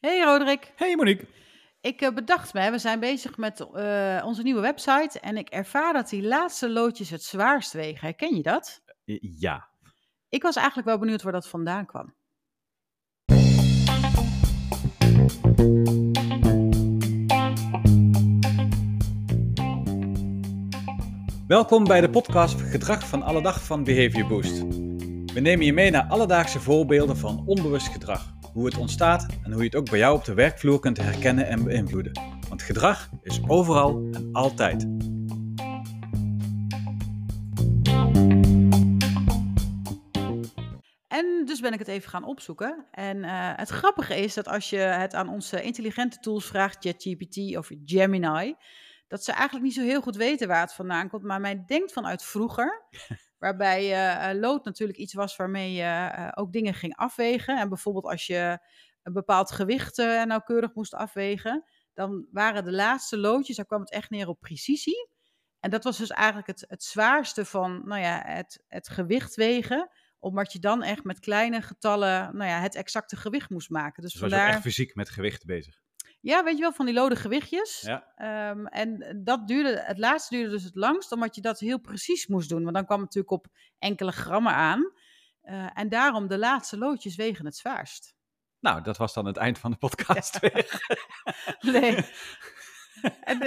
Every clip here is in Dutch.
Hey Roderick. Hey Monique. Ik uh, bedacht me, we zijn bezig met uh, onze nieuwe website en ik ervaar dat die laatste loodjes het zwaarst wegen. Herken je dat? Uh, ja. Ik was eigenlijk wel benieuwd waar dat vandaan kwam. Welkom bij de podcast Gedrag van alle dag van Behavior Boost. We nemen je mee naar alledaagse voorbeelden van onbewust gedrag hoe het ontstaat en hoe je het ook bij jou op de werkvloer kunt herkennen en beïnvloeden. Want gedrag is overal en altijd. En dus ben ik het even gaan opzoeken. En uh, het grappige is dat als je het aan onze intelligente tools vraagt, ChatGPT of Gemini, dat ze eigenlijk niet zo heel goed weten waar het vandaan komt. Maar mij denkt vanuit vroeger Waarbij uh, lood natuurlijk iets was waarmee je uh, ook dingen ging afwegen. En bijvoorbeeld als je een bepaald gewicht nauwkeurig moest afwegen, dan waren de laatste loodjes, daar kwam het echt neer op precisie. En dat was dus eigenlijk het, het zwaarste van nou ja, het, het gewicht wegen omdat je dan echt met kleine getallen nou ja, het exacte gewicht moest maken. Dus, dus vandaar... was je echt fysiek met gewicht bezig? Ja, weet je wel, van die lode gewichtjes. Ja. Um, en dat duurde, het laatste duurde dus het langst, omdat je dat heel precies moest doen. Want dan kwam het natuurlijk op enkele grammen aan. Uh, en daarom de laatste loodjes wegen het zwaarst. Nou, dat was dan het eind van de podcast ja. weer. nee. en,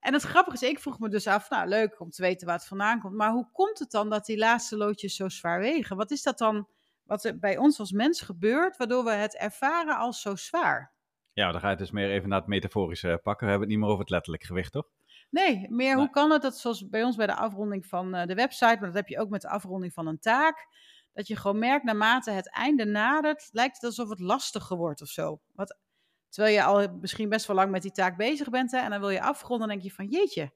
en het grappige is, ik vroeg me dus af, nou leuk om te weten waar het vandaan komt. Maar hoe komt het dan dat die laatste loodjes zo zwaar wegen? Wat is dat dan, wat er bij ons als mens gebeurt, waardoor we het ervaren als zo zwaar? Ja, dan ga je dus meer even naar het metaforische pakken. We hebben het niet meer over het letterlijk gewicht, toch? Nee, meer hoe kan het dat zoals bij ons bij de afronding van uh, de website, maar dat heb je ook met de afronding van een taak, dat je gewoon merkt naarmate het einde nadert, lijkt het alsof het lastiger wordt of zo. Wat, terwijl je al misschien best wel lang met die taak bezig bent hè, en dan wil je afronden, dan denk je van jeetje,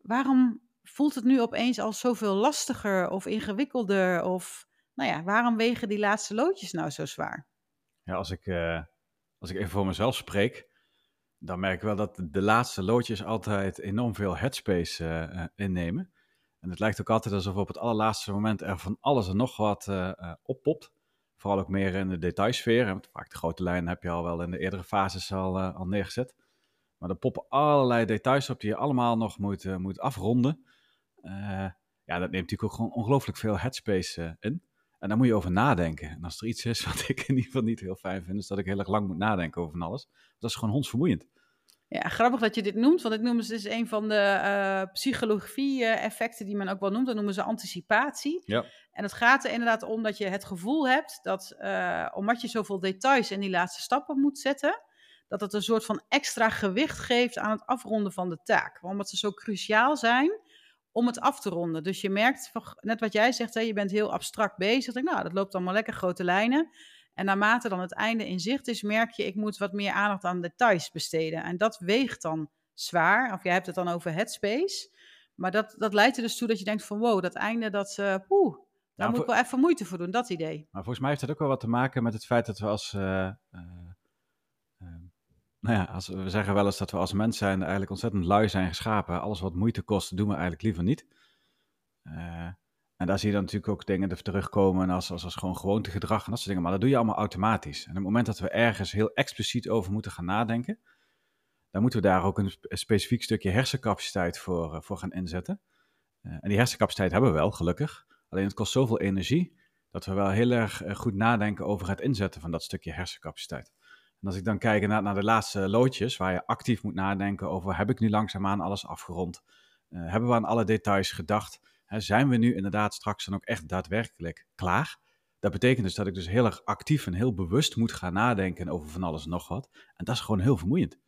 waarom voelt het nu opeens al zoveel lastiger of ingewikkelder? Of nou ja, waarom wegen die laatste loodjes nou zo zwaar? Ja, als ik... Uh als ik even voor mezelf spreek, dan merk ik wel dat de laatste loodjes altijd enorm veel headspace uh, innemen. En het lijkt ook altijd alsof op het allerlaatste moment er van alles en nog wat uh, oppopt. Vooral ook meer in de detailsfeer. Want vaak de grote lijnen heb je al wel in de eerdere fases al, al neergezet. Maar er poppen allerlei details op die je allemaal nog moet, moet afronden. ja, dat neemt natuurlijk ook gewoon ongelooflijk veel headspace in. En daar moet je over nadenken. En als er iets is wat ik in ieder geval niet heel fijn vind, is dat ik heel erg lang moet nadenken over van alles. Dat is gewoon hondsvermoeiend. Ja, grappig dat je dit noemt, want dit noemen ze dus een van de uh, psychologie-effecten die men ook wel noemt. Dat noemen ze anticipatie. Ja. En het gaat er inderdaad om dat je het gevoel hebt dat, uh, omdat je zoveel details in die laatste stappen moet zetten, dat het een soort van extra gewicht geeft aan het afronden van de taak. Omdat ze zo cruciaal zijn, om het af te ronden. Dus je merkt, net wat jij zegt, hè, je bent heel abstract bezig. Denk, nou, dat loopt allemaal lekker grote lijnen. En naarmate dan het einde in zicht is, merk je, ik moet wat meer aandacht aan details besteden. En dat weegt dan zwaar. Of jij hebt het dan over headspace. Maar dat, dat leidt er dus toe dat je denkt van, wow, dat einde, dat, uh, poeh, daar nou, moet ik wel even moeite voor doen, dat idee. Maar volgens mij heeft dat ook wel wat te maken met het feit dat we als... Uh, uh, nou ja, als, we zeggen wel eens dat we als mens zijn eigenlijk ontzettend lui zijn geschapen. Alles wat moeite kost, doen we eigenlijk liever niet. Uh, en daar zie je dan natuurlijk ook dingen er terugkomen als, als, als gewoon gewoontegedrag en dat soort dingen. Maar dat doe je allemaal automatisch. En op het moment dat we ergens heel expliciet over moeten gaan nadenken, dan moeten we daar ook een, specifiek stukje hersencapaciteit voor, uh, voor gaan inzetten. Uh, en die hersencapaciteit hebben we wel, gelukkig. Alleen het kost zoveel energie dat we wel heel erg goed nadenken over het inzetten van dat stukje hersencapaciteit. En als ik dan kijk naar, naar de laatste loodjes, waar je actief moet nadenken over, heb ik nu langzaamaan alles afgerond? Uh, hebben we aan alle details gedacht? Hè, zijn we nu inderdaad straks dan ook echt daadwerkelijk klaar? Dat betekent dus dat ik dus heel erg actief en heel bewust moet gaan nadenken over van alles en nog wat. En dat is gewoon heel vermoeiend.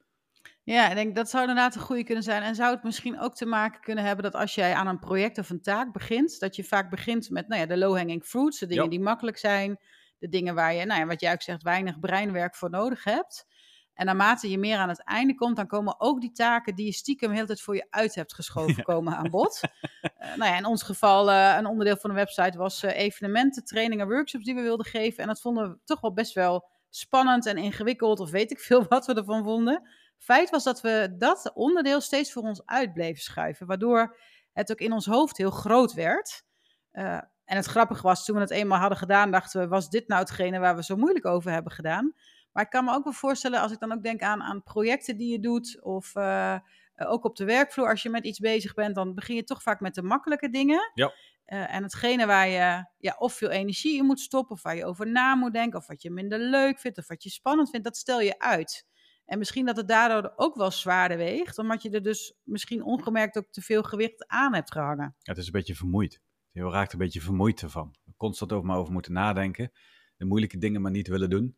Ja, ik denk dat zou inderdaad een goede kunnen zijn. En zou het misschien ook te maken kunnen hebben dat als jij aan een project of een taak begint, dat je vaak begint met nou ja, de low-hanging fruits, de dingen die makkelijk zijn, de dingen waar je, nou ja, wat jij ook zegt, weinig breinwerk voor nodig hebt. En naarmate je meer aan het einde komt, dan komen ook die taken die je stiekem de hele tijd voor je uit hebt geschoven, komen aan bod. uh, nou ja, in ons geval, uh, een onderdeel van de website was uh, evenementen, trainingen, workshops die we wilden geven. En dat vonden we toch wel best wel spannend en ingewikkeld, of weet ik veel wat we ervan vonden. Feit was dat we dat onderdeel steeds voor ons uit bleven schuiven, waardoor het ook in ons hoofd heel groot werd. En het grappige was, toen we het eenmaal hadden gedaan, dachten we, was dit nou hetgene waar we zo moeilijk over hebben gedaan? Maar ik kan me ook wel voorstellen, als ik dan ook denk aan, aan projecten die je doet, of uh, ook op de werkvloer, als je met iets bezig bent, dan begin je toch vaak met de makkelijke dingen. Ja. Uh, en hetgene waar je ja, of veel energie in moet stoppen, of waar je over na moet denken, of wat je minder leuk vindt, of wat je spannend vindt, dat stel je uit. En misschien dat het daardoor ook wel zwaarder weegt, omdat je er dus misschien ongemerkt ook te veel gewicht aan hebt gehangen. Ja, het is een beetje vermoeid. Je raakt een beetje vermoeid ervan. Constant over maar over moeten nadenken, de moeilijke dingen maar niet willen doen,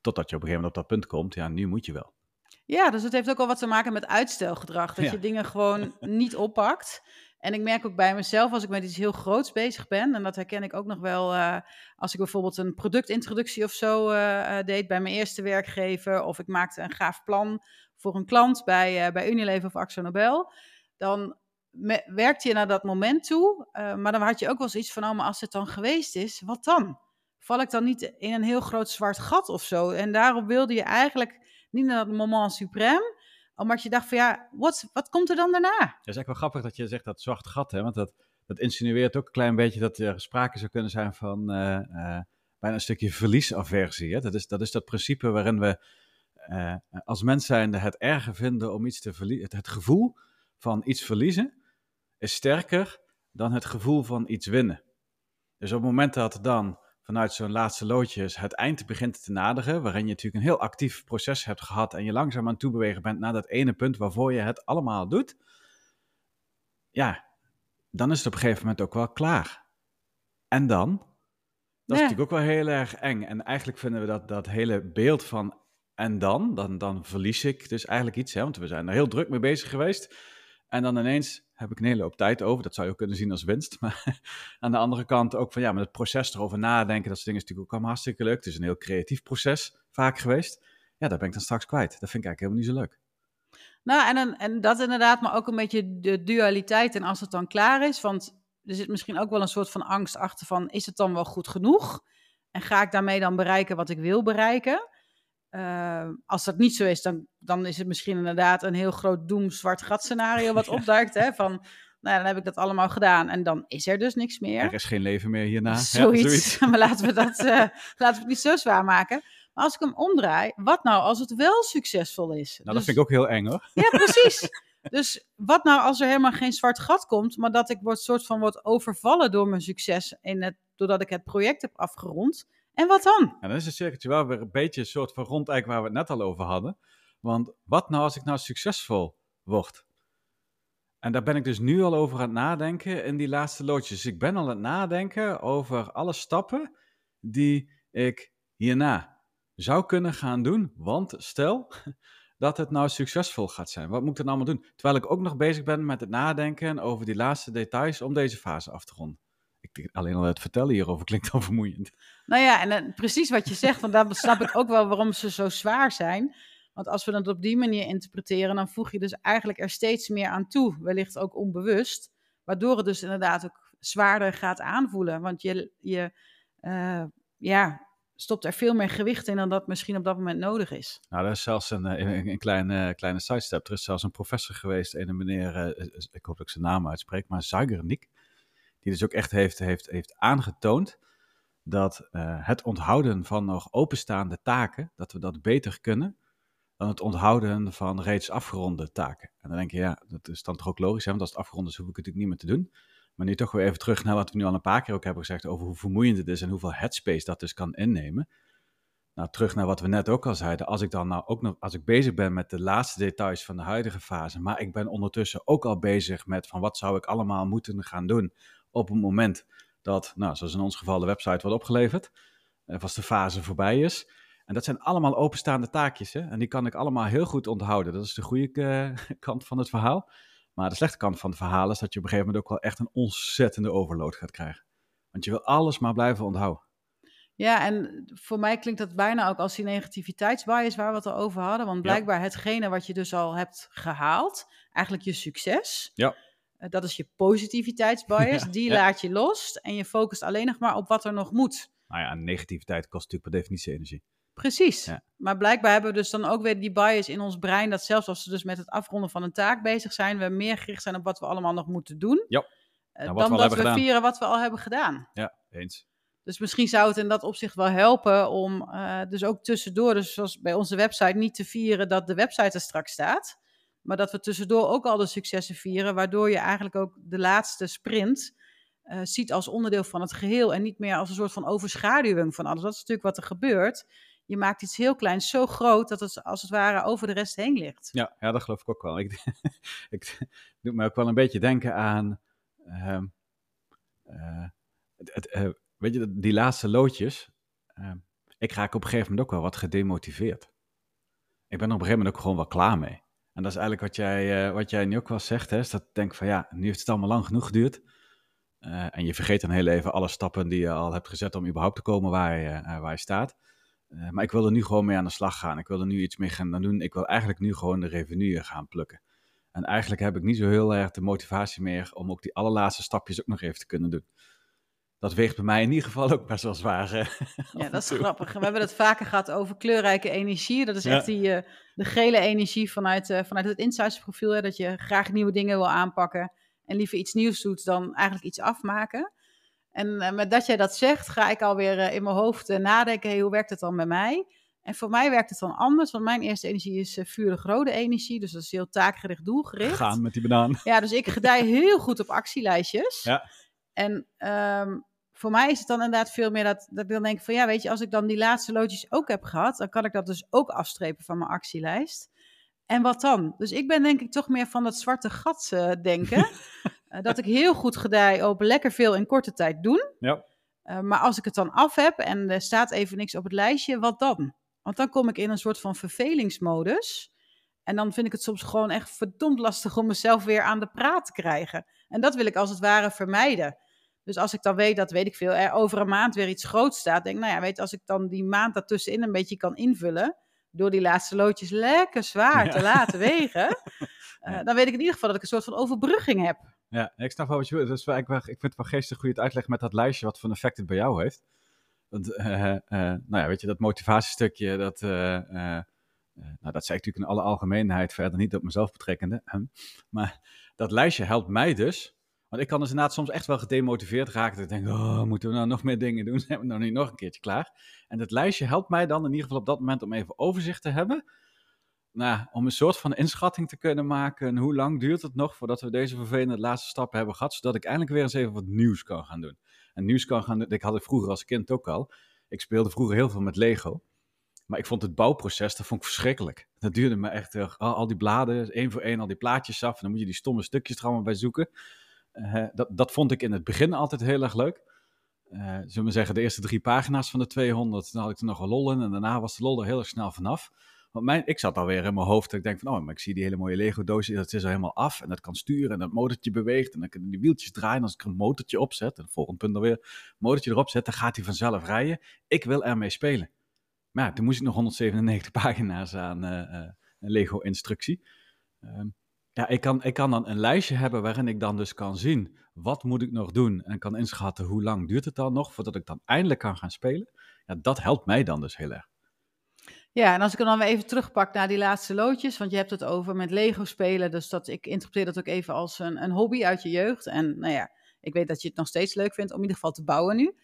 totdat je op een gegeven moment op dat punt komt, ja, nu moet je wel. Ja, dus het heeft ook wel wat te maken met uitstelgedrag, dat je dingen gewoon niet oppakt. En ik merk ook bij mezelf, als ik met iets heel groots bezig ben, en dat herken ik ook nog wel uh, als ik bijvoorbeeld een productintroductie of zo uh, deed bij mijn eerste werkgever, of ik maakte een gaaf plan voor een klant bij, bij Unilever of Axo Nobel, dan werkte je naar dat moment toe, maar dan had je ook wel zoiets van, oh, maar als het dan geweest is, wat dan? Val ik dan niet in een heel groot zwart gat of zo? En daarom wilde je eigenlijk niet naar dat moment suprême, omdat je dacht van ja, wat, wat komt er dan daarna? Het is eigenlijk wel grappig dat je zegt dat zwart gat, hè? want dat, dat insinueert ook een klein beetje dat er sprake zou kunnen zijn van uh, uh, bijna een stukje verliesaversie. Hè? Dat, is, dat is dat principe waarin we uh, als mens zijnde het erger vinden om iets te verliezen. Het gevoel van iets verliezen is sterker dan het gevoel van iets winnen. Dus op het moment dat dan vanuit zo'n laatste loodjes het eind begint te naderen, waarin je natuurlijk een heel actief proces hebt gehad en je langzaam aan toe bewegen bent naar dat ene punt waarvoor je het allemaal doet, ja, dan is het op een gegeven moment ook wel klaar. En dan? Dat is natuurlijk ook wel heel erg eng. En eigenlijk vinden we dat, dat hele beeld van en dan, dan, dan verlies ik dus eigenlijk iets, hè, want we zijn er heel druk mee bezig geweest. En dan ineens heb ik een hele hoop tijd over. Dat zou je ook kunnen zien als winst. Maar aan de andere kant ook van ja, met het proces erover nadenken, dat soort dingen is natuurlijk ook allemaal hartstikke leuk. Het is een heel creatief proces vaak geweest. Ja, daar ben ik dan straks kwijt. Dat vind ik eigenlijk helemaal niet zo leuk. Nou, en, en dat inderdaad, maar ook een beetje de dualiteit. En als het dan klaar is, want er zit misschien ook wel een soort van angst achter van, is het dan wel goed genoeg? En ga ik daarmee dan bereiken wat ik wil bereiken? Uh, als dat niet zo is, dan, dan is het misschien inderdaad een heel groot doem zwart gat scenario wat opduikt. Hè, van, nou, dan heb ik dat allemaal gedaan en dan is er dus niks meer. Er is geen leven meer hierna. Zoiets. Ja, zoiets. maar laten we, dat, uh, laten we het niet zo zwaar maken. Maar als ik hem omdraai, wat nou als het wel succesvol is? Nou, dat dus vind ik ook heel eng hoor. Ja, precies. dus wat nou als er helemaal geen zwart gat komt, maar dat ik word, soort van word overvallen door mijn succes in het, doordat ik het project heb afgerond. En wat dan? En dan is het cirkeltje wel weer een beetje een soort van rond waar we het net al over hadden. Want wat nou als ik nou succesvol word? En daar ben ik dus nu al over aan het nadenken in die laatste loodjes. Dus ik ben al aan het nadenken over alle stappen die ik hierna zou kunnen gaan doen. Want stel dat het nou succesvol gaat zijn. Wat moet ik dan allemaal doen? Terwijl ik ook nog bezig ben met het nadenken over die laatste details om deze fase af te ronden. Ik, alleen al het vertellen hierover klinkt al vermoeiend. Nou ja, en uh, precies wat je zegt, want dan snap ik ook wel waarom ze zo zwaar zijn. Want als we het op die manier interpreteren, dan voeg je dus eigenlijk er steeds meer aan toe, wellicht ook onbewust, waardoor het dus inderdaad ook zwaarder gaat aanvoelen. Want je, je uh, ja, stopt er veel meer gewicht in dan dat misschien op dat moment nodig is. Nou, er is zelfs een, een, een kleine, kleine sidestep. Er is zelfs een professor geweest, een meneer, ik hoop dat ik zijn naam uitspreek, maar Zuigernik die dus ook echt heeft, heeft, heeft aangetoond dat uh, het onthouden van nog openstaande taken, dat we dat beter kunnen dan het onthouden van reeds afgeronde taken. En dan denk je, ja, dat is dan toch ook logisch, hè? want als het afgerond is, hoef ik het natuurlijk niet meer te doen. Maar nu toch weer even terug naar wat we nu al een paar keer ook hebben gezegd over hoe vermoeiend het is en hoeveel headspace dat dus kan innemen. Nou, terug naar wat we net ook al zeiden. Als ik dan nou ook nog, als ik bezig ben met de laatste details van de huidige fase, maar ik ben ondertussen ook al bezig met van wat zou ik allemaal moeten gaan doen op het moment dat, nou, zoals in ons geval, de website wordt opgeleverd, of als de fase voorbij is. En dat zijn allemaal openstaande taakjes. Hè? En die kan ik allemaal heel goed onthouden. Dat is de goede uh, kant van het verhaal. Maar de slechte kant van het verhaal is dat je op een gegeven moment ook wel echt een ontzettende overload gaat krijgen. Want je wil alles maar blijven onthouden. Ja, en voor mij klinkt dat bijna ook als die negativiteitsbias waar we het al over hadden. Want blijkbaar hetgene wat je dus al hebt gehaald, eigenlijk je succes. Ja eh, dat is je positiviteitsbias. die laat je los en je focust alleen nog maar op wat er nog moet. Nou ja, negativiteit kost natuurlijk per definitie energie. Precies. Maar blijkbaar hebben we dus dan ook weer die bias in ons brein. Dat zelfs als we dus met het afronden van een taak bezig zijn, we meer gericht zijn op wat we allemaal nog moeten doen. Ja. Uh, dan dat we gedaan. vieren wat we al hebben gedaan. Ja, eens. Dus misschien zou het in dat opzicht wel helpen om uh, dus ook tussendoor, dus zoals bij onze website, niet te vieren dat de website er straks staat. Maar dat we tussendoor ook al de successen vieren, waardoor je eigenlijk ook de laatste sprint uh, ziet als onderdeel van het geheel en niet meer als een soort van overschaduwing van alles. Dat is natuurlijk wat er gebeurt. Je maakt iets heel kleins zo groot dat het als het ware over de rest heen ligt. Ja, ja dat geloof ik ook wel. Ik, ik doe me ook wel een beetje denken aan. Uh, uh, het, uh, weet je, die laatste loodjes. Ehm, ik raak op een gegeven moment ook wel wat gedemotiveerd. Ik ben op een gegeven moment ook gewoon wel klaar mee. En dat is eigenlijk wat jij, uh, wat jij nu ook wel zegt, hè, is dat denk van ja, nu heeft het allemaal lang genoeg geduurd. Uh, en je vergeet dan heel even alle stappen die je al hebt gezet om überhaupt te komen waar je, uh, waar je staat. Maar ik wil er nu gewoon mee aan de slag gaan. Ik wil er nu iets mee gaan doen. Ik wil eigenlijk nu gewoon de revenue gaan plukken. En eigenlijk heb ik niet zo heel erg de motivatie meer om ook die allerlaatste stapjes ook nog even te kunnen doen. Dat weegt bij mij in ieder geval ook best wel zwaar. ja, dat is grappig. We hebben het vaker gehad over kleurrijke energie. Dat is echt die, de gele energie vanuit, vanuit het insightsprofiel. Dat je graag nieuwe dingen wil aanpakken en liever iets nieuws doet dan eigenlijk iets afmaken. En uh, met dat jij dat zegt, ga ik alweer in mijn hoofd nadenken, hey, hoe werkt het dan bij mij? En voor mij werkt het dan anders, want mijn eerste energie is vurig rode energie, dus dat is heel taakgericht, doelgericht. Gaan met die banaan. Ja, dus ik gedij heel goed op actielijstjes. Ja. En um, voor mij is het dan inderdaad veel meer dat, dat ik dan denk van, ja, weet je, als ik dan die laatste loodjes ook heb gehad, dan kan ik dat dus ook afstrepen van mijn actielijst. En wat dan? Dus ik ben denk ik toch meer van dat zwarte gat uh, denken. uh, dat ik heel goed gedij op lekker veel in korte tijd doen. Ja. Uh, maar als ik het dan af heb en er staat even niks op het lijstje, wat dan? Want dan kom ik in een soort van vervelingsmodus. En dan vind ik het soms gewoon echt verdomd lastig om mezelf weer aan de praat te krijgen. En dat wil ik als het ware vermijden. Dus als ik dan weet dat, weet ik veel, er over een maand weer iets groots staat, denk ik, nou ja, weet als ik dan die maand daartussenin een beetje kan invullen, door die laatste loodjes lekker zwaar ja. te laten wegen, uh, dan weet ik in ieder geval dat ik een soort van overbrugging heb. Ja, ik snap wel wat je bedoelt. Dus ik, ik vind het wel geestig hoe je het uitlegt met dat lijstje, wat voor een effect het bij jou heeft. Want, uh, uh, nou ja, weet je, dat motivatiestukje, dat, nou, dat zei ik natuurlijk in alle algemeenheid, verder niet op mezelf betrekkende. maar dat lijstje helpt mij dus want ik kan dus inderdaad soms echt wel gedemotiveerd raken. Dat ik denk, oh, moeten we nou nog meer dingen doen? Zijn we nou niet nog een keertje klaar? En dat lijstje helpt mij dan in ieder geval op dat moment om even overzicht te hebben. Nou, om een soort van inschatting te kunnen maken. Hoe lang duurt het nog voordat we deze vervelende laatste stappen hebben gehad? Zodat ik eindelijk weer eens even wat nieuws kan gaan doen. En nieuws kan gaan doen, ik had het vroeger als kind ook al. Ik speelde vroeger heel veel met Lego. Maar ik vond het bouwproces, dat vond ik verschrikkelijk. Dat duurde me echt, al die bladen, één voor één, al die plaatjes af. En dan moet je die stomme stukjes er allemaal bij zoeken. Dat, dat vond ik in het begin altijd heel erg leuk. Uh, zullen we zeggen, de eerste drie pagina's van de 200, dan had ik er nog wel lol in. En daarna was de lol er heel erg snel vanaf. Want mijn, ik zat alweer in mijn hoofd. Dat ik denk van, oh, maar ik zie die hele mooie Lego-doosje. Dat is al helemaal af. En dat kan sturen. En dat motortje beweegt. En dan kunnen die wieltjes draaien. Als ik een motortje opzet. En het volgende punt dan weer. motortje erop zet. Dan gaat hij vanzelf rijden. Ik wil ermee spelen. Maar ja, toen moest ik nog 197 pagina's aan uh, uh, Lego-instructie. Um, ja, ik kan, ik kan dan een lijstje hebben waarin ik dan dus kan zien wat moet ik nog doen en kan inschatten hoe lang duurt het dan nog voordat ik dan eindelijk kan gaan spelen. Ja, dat helpt mij dan dus heel erg. Ja, en als ik dan weer even terugpak naar die laatste loodjes, want je hebt het over met Lego spelen, dus dat ik interpreteer dat ook even als een, een hobby uit je jeugd. En nou ja, ik weet dat je het nog steeds leuk vindt om in ieder geval te bouwen nu.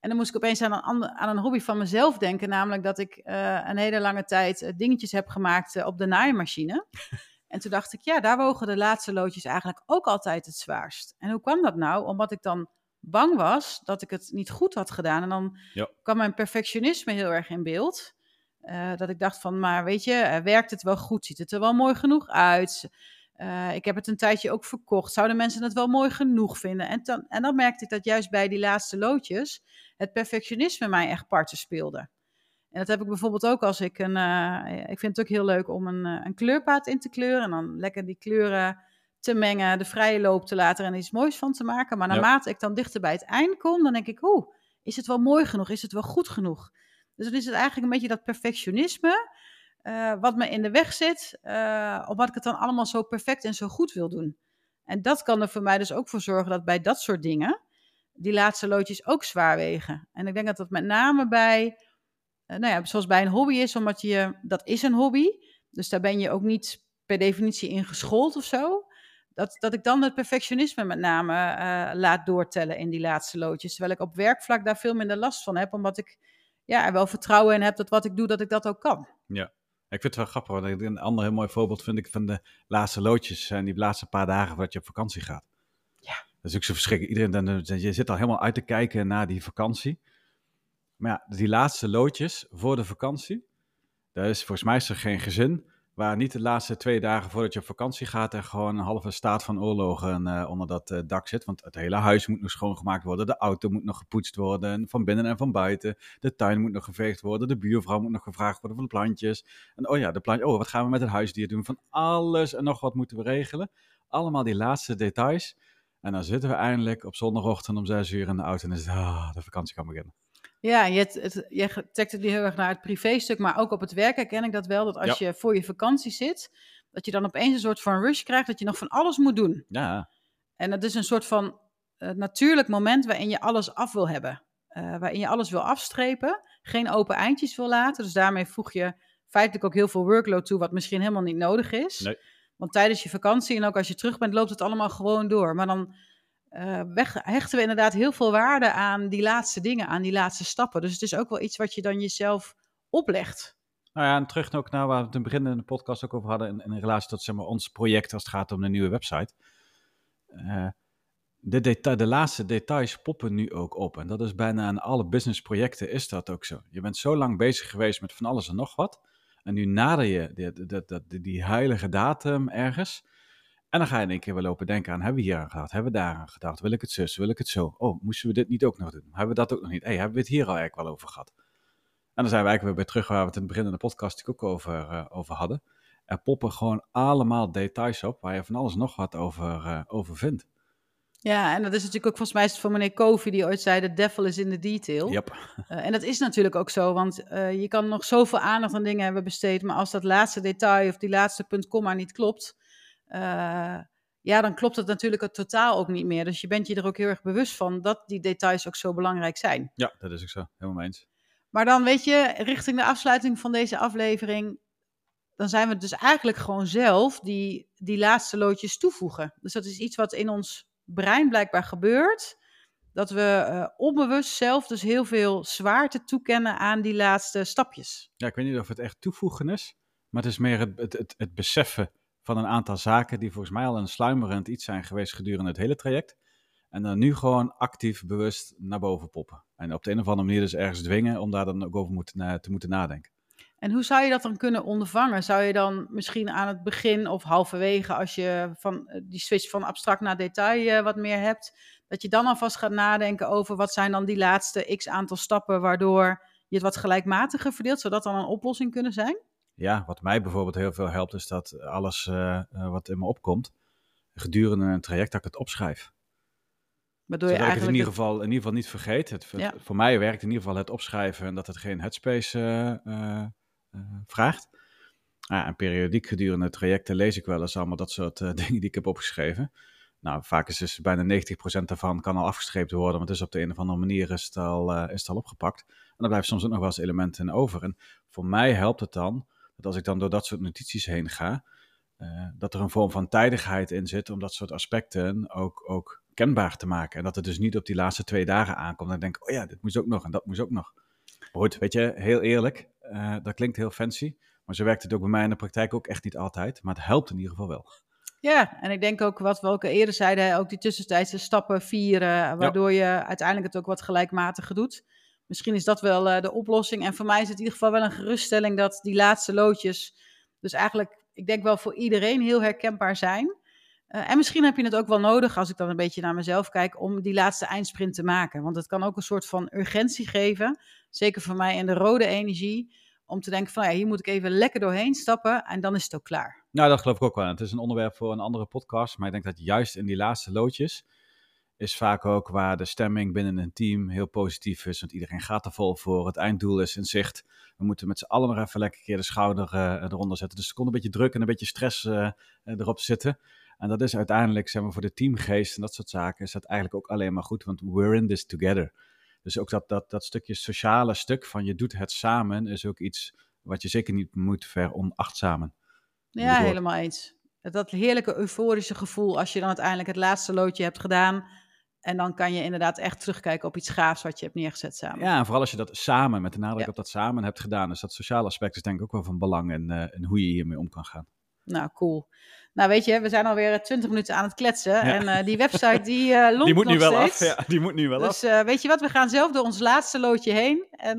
En dan moest ik opeens aan een, ander, aan een hobby van mezelf denken, namelijk dat ik uh, een hele lange tijd uh, dingetjes heb gemaakt uh, op de naaimachine. En toen dacht ik, ja, daar wogen de laatste loodjes eigenlijk ook altijd het zwaarst. En hoe kwam dat nou? Omdat ik dan bang was dat ik het niet goed had gedaan. En dan ja. kwam mijn perfectionisme heel erg in beeld. Uh, dat ik dacht van, maar weet je, uh, werkt het wel goed? Ziet het er wel mooi genoeg uit? Uh, ik heb het een tijdje ook verkocht. Zouden mensen het wel mooi genoeg vinden? En dan, en dan merkte ik dat juist bij die laatste loodjes het perfectionisme mij echt parten speelde. En dat heb ik bijvoorbeeld ook als ik een. Uh, ik vind het ook heel leuk om een, uh, een kleurpaad in te kleuren. En dan lekker die kleuren te mengen, de vrije loop te laten en iets moois van te maken. Maar naarmate ja. ik dan dichter bij het eind kom, dan denk ik, oeh, is het wel mooi genoeg? Is het wel goed genoeg? Dus dan is het eigenlijk een beetje dat perfectionisme uh, wat me in de weg zit, omdat ik het dan allemaal zo perfect en zo goed wil doen. En dat kan er voor mij dus ook voor zorgen dat bij dat soort dingen die laatste loodjes ook zwaar wegen. En ik denk dat dat met name bij uh, nou ja, zoals bij een hobby is, omdat je, dat is een hobby. Dus daar ben je ook niet per definitie in geschoold of zo. dat, dat ik dan het perfectionisme met name uh, laat doortellen in die laatste loodjes. Terwijl ik op werkvlak daar veel minder last van heb, omdat ik ja, er wel vertrouwen in heb dat wat ik doe, dat ik dat ook kan. Ja, ik vind het wel grappig. Want een ander heel mooi voorbeeld vind ik van de laatste loodjes zijn die laatste paar dagen voordat je op vakantie gaat. Ja. Dat is ook zo verschrikkelijk. Iedereen, dan, je zit al helemaal uit te kijken naar die vakantie. Maar ja, die laatste loodjes voor de vakantie, daar is volgens mij is er geen gezin Waar niet de laatste twee dagen voordat je op vakantie gaat er gewoon een halve staat van oorlogen uh, onder dat uh, dak zit. Want het hele huis moet nog schoongemaakt worden. De auto moet nog gepoetst worden. Van binnen en van buiten. De tuin moet nog geveegd worden. De buurvrouw moet nog gevraagd worden voor de plantjes. En oh ja, de plantjes. Oh, wat gaan we met het huisdier doen? Van alles en nog wat moeten we regelen. Allemaal die laatste details. En dan zitten we eindelijk op zondagochtend om zes uur in de auto. En dan is het, ah, de vakantie kan beginnen. Ja, je, het, je trekt het nu heel erg naar het privéstuk, maar ook op het werk herken ik dat wel. Dat als je voor je vakantie zit, dat je dan opeens een soort van rush krijgt dat je nog van alles moet doen. Ja. En dat is een soort van uh, natuurlijk moment waarin je alles af wil hebben. Uh, waarin je alles wil afstrepen, geen open eindjes wil laten. Dus daarmee voeg je feitelijk ook heel veel workload toe, wat misschien helemaal niet nodig is. Nee. Want tijdens je vakantie en ook als je terug bent, loopt het allemaal gewoon door. Maar dan uh, hechten we inderdaad heel veel waarde aan die laatste dingen, aan die laatste stappen. Dus het is ook wel iets wat je dan jezelf oplegt. Nou ja, en terug ook naar waar we het in het begin in de podcast ook over hadden, in, in relatie tot zeg maar, ons project als het gaat om de nieuwe website. Uh, de, deta de laatste details poppen nu ook op. En dat is bijna aan alle businessprojecten is dat ook zo. Je bent zo lang bezig geweest met van alles en nog wat. En nu nader je die heilige datum ergens. En dan ga je in één keer wel lopen denken aan, hebben we hier aan gedacht? Hebben we daar aan gedacht? Wil ik het zus? Wil ik het zo? Oh, moesten we dit niet ook nog doen? Hebben we dat ook nog niet? hey, hebben we het hier al eigenlijk wel over gehad? En dan zijn we eigenlijk weer bij terug waar we het in het begin in de podcast ook over, uh, over hadden. Er poppen gewoon allemaal details op waar je van alles nog wat over, uh, over vindt. Ja, en dat is natuurlijk ook volgens mij van meneer Kofi die ooit zei: de devil is in the detail. Yep. Uh, en dat is natuurlijk ook zo, want je kan nog zoveel aandacht aan dingen hebben besteed, maar als dat laatste detail of die laatste punt komma niet klopt, uh, ja, dan klopt het natuurlijk het totaal ook niet meer. Dus je bent je er ook heel erg bewust van dat die details ook zo belangrijk zijn. Ja, dat is ook zo. Helemaal eens. Maar dan weet je, richting de afsluiting van deze aflevering, dan zijn we dus eigenlijk gewoon zelf die, die laatste loodjes toevoegen. Dus dat is iets wat in ons brein blijkbaar gebeurt. Dat we uh, onbewust zelf dus heel veel zwaarte toekennen aan die laatste stapjes. Ja, ik weet niet of het echt toevoegen is, maar het is meer het, het, het, het beseffen van een aantal zaken die volgens mij al een sluimerend iets zijn geweest gedurende het hele traject. En dan nu gewoon actief bewust naar boven poppen. En op de een of andere manier dus ergens dwingen om daar dan ook over moeten, te moeten nadenken. En hoe zou je dat dan kunnen ondervangen? Zou je dan misschien aan het begin of halverwege, als je van eh, die switch van abstract naar detail uh, wat meer hebt, dat je dan alvast gaat nadenken over wat zijn dan die laatste x aantal stappen waardoor je het wat gelijkmatiger verdeelt, zodat dan een oplossing kunnen zijn? Ja, wat mij bijvoorbeeld heel veel helpt, is dat alles uh, wat in me opkomt, gedurende een traject, dat ik het opschrijf. Waardoor je eigenlijk het in ieder, geval, in ieder geval niet vergeet. Het, Voor mij werkt in ieder geval het opschrijven en dat het geen headspace uh, vraagt. Ah, en periodiek gedurende trajecten lees ik wel eens allemaal dat soort dingen die ik heb opgeschreven. Nou, vaak is dus bijna 90% daarvan kan al afgestreept worden, want dus op de een of andere manier is het al, is het al opgepakt. En dan blijft soms ook nog wel eens elementen over. En voor mij helpt het dan dat als ik dan door dat soort notities heen ga, uh, dat er een vorm van tijdigheid in zit om dat soort aspecten ook, ook kenbaar te maken. En dat het dus niet op die laatste twee dagen aankomt en denk, oh ja, dit moest ook nog en dat moest ook nog. Maar goed, weet je, heel eerlijk, uh, dat klinkt heel fancy, maar zo werkt het ook bij mij in de praktijk ook echt niet altijd, maar het helpt in ieder geval wel. Ja, en ik denk ook wat we ook eerder zeiden, ook die tussentijdse stappen vieren, waardoor je uiteindelijk het ook wat gelijkmatiger doet misschien is dat wel uh, de oplossing. En voor mij is het in ieder geval wel een geruststelling dat die laatste loodjes, dus eigenlijk, ik denk wel voor iedereen heel herkenbaar zijn. Uh, en misschien heb je het ook wel nodig, als ik dan een beetje naar mezelf kijk, om die laatste eindsprint te maken. Want het kan ook een soort van urgentie geven, zeker voor mij in de rode energie, om te denken van ja, hier moet ik even lekker doorheen stappen en dan is het ook klaar. Nou, dat geloof ik ook wel. Het is een onderwerp voor een andere podcast, maar ik denk dat juist in die laatste loodjes, is vaak ook waar de stemming binnen een team heel positief is. Want iedereen gaat er vol voor. Het einddoel is in zicht. We moeten met z'n allen nog even lekker keer de schouder uh, eronder zetten. Dus er komt een beetje druk en een beetje stress uh, erop zitten. En dat is uiteindelijk, zeg maar, voor de teamgeest en dat soort zaken, is dat eigenlijk ook alleen maar goed. Want we're in this together. Dus ook dat, dat, dat stukje sociale stuk van je doet het samen, is ook iets wat je zeker niet moet veronachtzamen. Ja, helemaal eens. Dat heerlijke euforische gevoel als je dan uiteindelijk het laatste loodje hebt gedaan. En dan kan je inderdaad echt terugkijken op iets gaafs wat je hebt neergezet samen. Ja, en vooral als je dat samen, met de nadruk op dat samen hebt gedaan. Dus dat sociale aspect is denk ik ook wel van belang en, uh, hoe je hiermee om kan gaan. Nou, cool. Nou, weet je, we zijn alweer 20 minuten aan het kletsen. En uh, die website, die uh, loopt Die moet nu wel steeds. af. Ja, die moet nu wel dus, af. Dus weet je wat, we gaan zelf door ons laatste loodje heen. En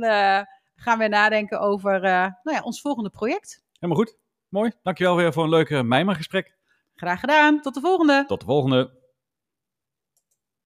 gaan weer nadenken over nou ja, ons volgende project. Helemaal goed. Mooi. Dankjewel weer voor een leuk Mijmergesprek. Graag gedaan. Tot de volgende. Tot de volgende.